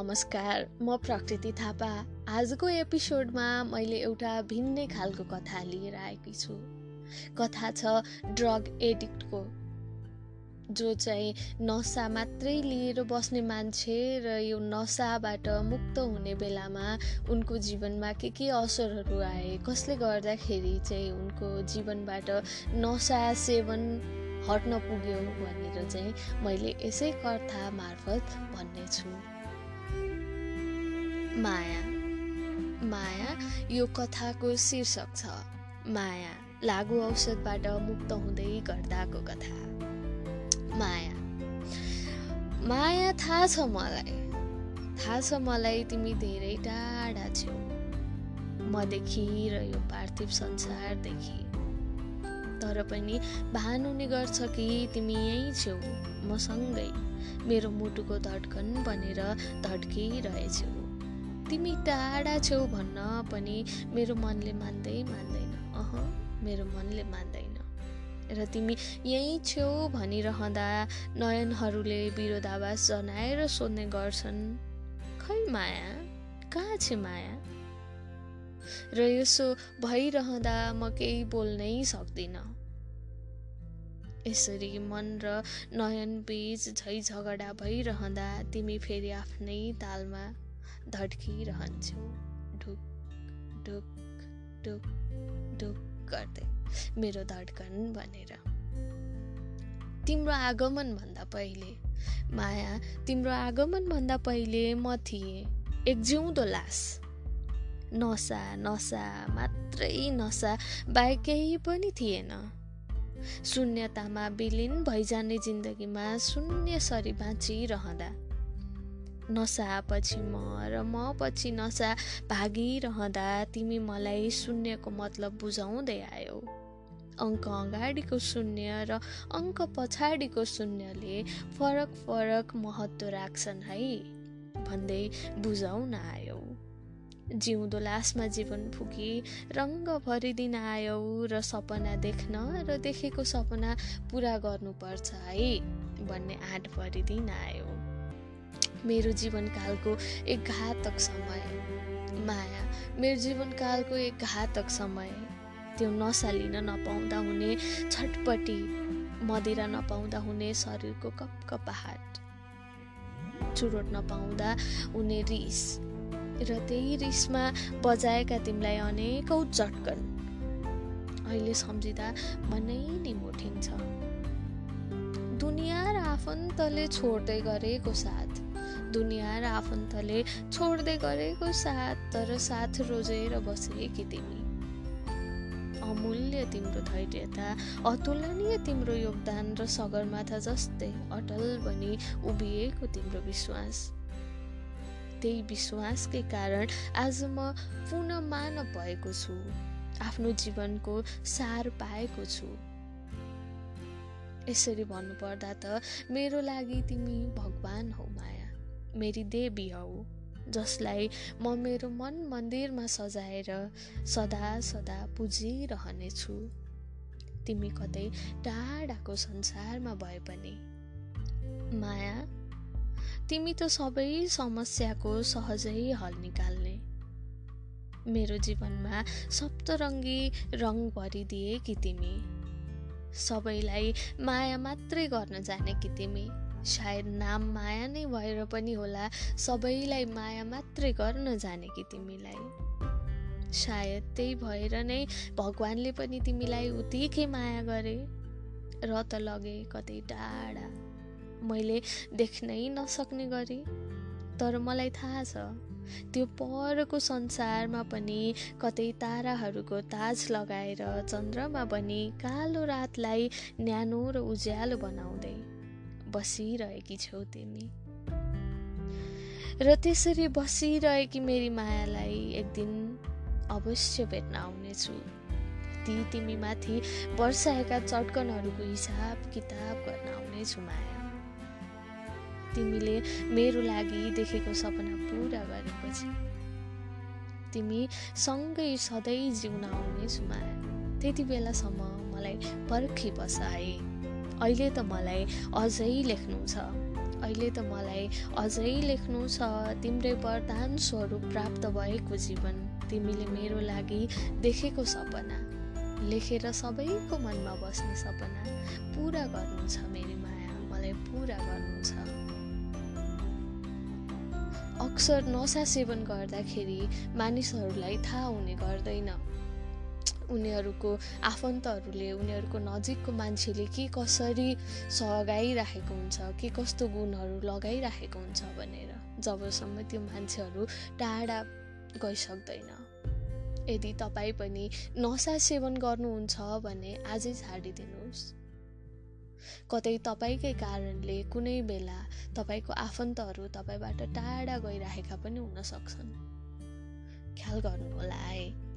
नमस्कार म प्रकृति थापा। आजको एपिसोडमा मैले एउटा भिन्नै खालको कथा लिएर आएकी छु। कथा छ ड्रग एडिक्टको जो चाहिँ नसा मात्रै लिएर बस्ने मान्छे र यो नसाबाट मुक्त हुने बेलामा उनको जीवनमा के के असरहरू आए कसले गर्दाखेरि चाहिँ उनको जीवनबाट नसा सेवन हट्न पुग्यो भनेर चाहिँ मैले यसै कथा मार्फत भन्नेछु। माया। माया यो कथाको शीर्षक छ। माया लागु औषधबाट मुक्त हुँदै गर्दाको कथा। माया। माया थाहा छ मलाई। थाहा छ मलाई तिमी धेरै टाढा छेउ मदेखि र यो पार्थिव संसारदेखि। तर पनि भान हुने गर्छ कि तिमी यहीँ छेउ मसँगै मेरो मुटुको धड्कन बनेर धड्किरहेछौ तिमी टाढा छेउ भन्न पनि मेरो मनले मान्दै मान्दैन। अह मेरो मनले मान्दैन। र तिमी यहीँ छेउ भनिरहँदा नयनहरूले विरोधावास जनाएर सोध्ने गर्छन् खै माया? कहाँ छ माया? र यसो भइरहँदा म केही बोल्नै सक्दिनँ। यसरी मन र नयन बिच झै झगडा भइरहँदा तिमी फेरि आफ्नै तालमा धड्किरहन्छौ ढुक ढुक ढुक ढुक गर्दै मेरो धड्कन भनेर। तिम्रो आगमनभन्दा पहिले माया तिम्रो आगमनभन्दा पहिले म थिएँ एक जिउँदो लास। नसा नसा मात्रै नसा बाहेक केही पनि थिएन। शून्यतामा विलिन भइजाने जिन्दगीमा शून्य सरी बाँचिरहँदा नसापछि म र म पछि नसा भागिरहँदा तिमी मलाई शून्यको मतलब बुझाउँदै आयौ। अङ्क अगाडिको शून्य र अङ्क पछाडिको शून्यले फरक फरक महत्त्व राख्छन् है भन्दै बुझाउन आयौ। जिउँदो लासमा जीवन फुकी रङ्ग भरिदिन आयौ र सपना देख्न र देखेको सपना पुरा गर्नुपर्छ है भन्ने आँट भरिदिन आयो। मेरो जीवनकालको एक घातक समय। माया मेरो जीवनकालको एक घातक समय। त्यो नसा लिन नपाउँदा हुने छटपटी मदिरा नपाउँदा हुने शरीरको कपकपाहाट चुरोट नपाउँदा हुने रिस। र त्यही रिसमा बजाएका तिमीलाई अनेकौँ चटकन अहिले सम्झिँदा मनै निमोठिन्छ दुनियाँ र आफन्तले छोड्दै गरेको साथ। दुनियाँ र आफन्तले छोड्दै गरेको साथ तर साथ रोजेर बसेकी तिमी। अमूल्य तिम्रो धैर्यता अतुलनीय तिम्रो योगदान र सगरमाथा जस्तै अटल बनी उभिएको तिम्रो विश्वास। त्यही विश्वासकै कारण आज म पुनः मानव भएको छु आफ्नो जीवनको सार पाएको छु। यसरी भन्नुपर्दा त मेरो लागि तिमी भगवान हौ माया। मेरी देवी हौ जसलाई म मेरो मन मन्दिरमा सजाएर सदा सदा पुजिरहनेछु। तिमी कतै टाढाको संसारमा भए पनि। माया तिमी त सबै समस्याको सहजै हल निकाल्ने। मेरो जीवनमा सप्तरङ्गी रङ भरिदिए कि तिमी? सबैलाई माया मात्रै गर्न जाने कि तिमी? सायद नाम माया नै भएर पनि होला। सबैलाई माया मात्रै गर्न जाने कि तिमीलाई? सायद त्यही भएर नै भगवान्ले पनि तिमीलाई उत्तिकै माया गरे। र त लगे कतै टाढा। मैले देख्नै नसक्ने गरी। तर मलाई थाहा छ त्यो परको संसारमा पनि कतै ताराहरूको ताज लगाएर चन्द्रमा पनि कालो रातलाई न्यानो र उज्यालो बनाउँदै बसिरहेकी छौ तिमी। र त्यसरी बसिरहेकी मेरी मायालाई एक दिन अवश्य भेट्न आउनेछु। ती तिमीमाथि वर्षाएका चट्कनहरूको हिसाब किताब गर्न आउनेछु माया। तिमीले मेरो लागि देखेको सपना पुरा गरेपछि तिमी सँगै सधैँ जिउन आउनेछु माया। त्यति बेलासम्म मलाई पर्खी बस है अहिले त मलाई अझै लेख्नु छ। अहिले त मलाई अझै लेख्नु छ। तिम्रै वरदान स्वरूप प्राप्त भएको जीवन। तिमीले मेरो लागि देखेको सपना। लेखेर सबैको मनमा बस्ने सपना। पुरा गर्नु छ मेरी माया। मलाई पुरा गर्नु छ अक्सर नसा सेवन गर्दाखेरि मानिसहरूलाई थाहा हुने गर्दैन। उनीहरूको आफन्तहरूले उनीहरूको नजिकको मान्छेले के कसरी सघाइराखेको हुन्छ के कस्तो गुणहरू लगाइराखेको हुन्छ भनेर जबसम्म त्यो मान्छेहरू टाढा गइसक्दैन। यदि तपाईँ पनि नसा सेवन गर्नुहुन्छ भने आजै छाडिदिनुहोस् कतै तपाईँकै कारणले कुनै बेला तपाईँको आफन्तहरू तपाईँबाट टाढा गइरहेका पनि हुन सक्छन्। ख्याल गर्नुहोला है।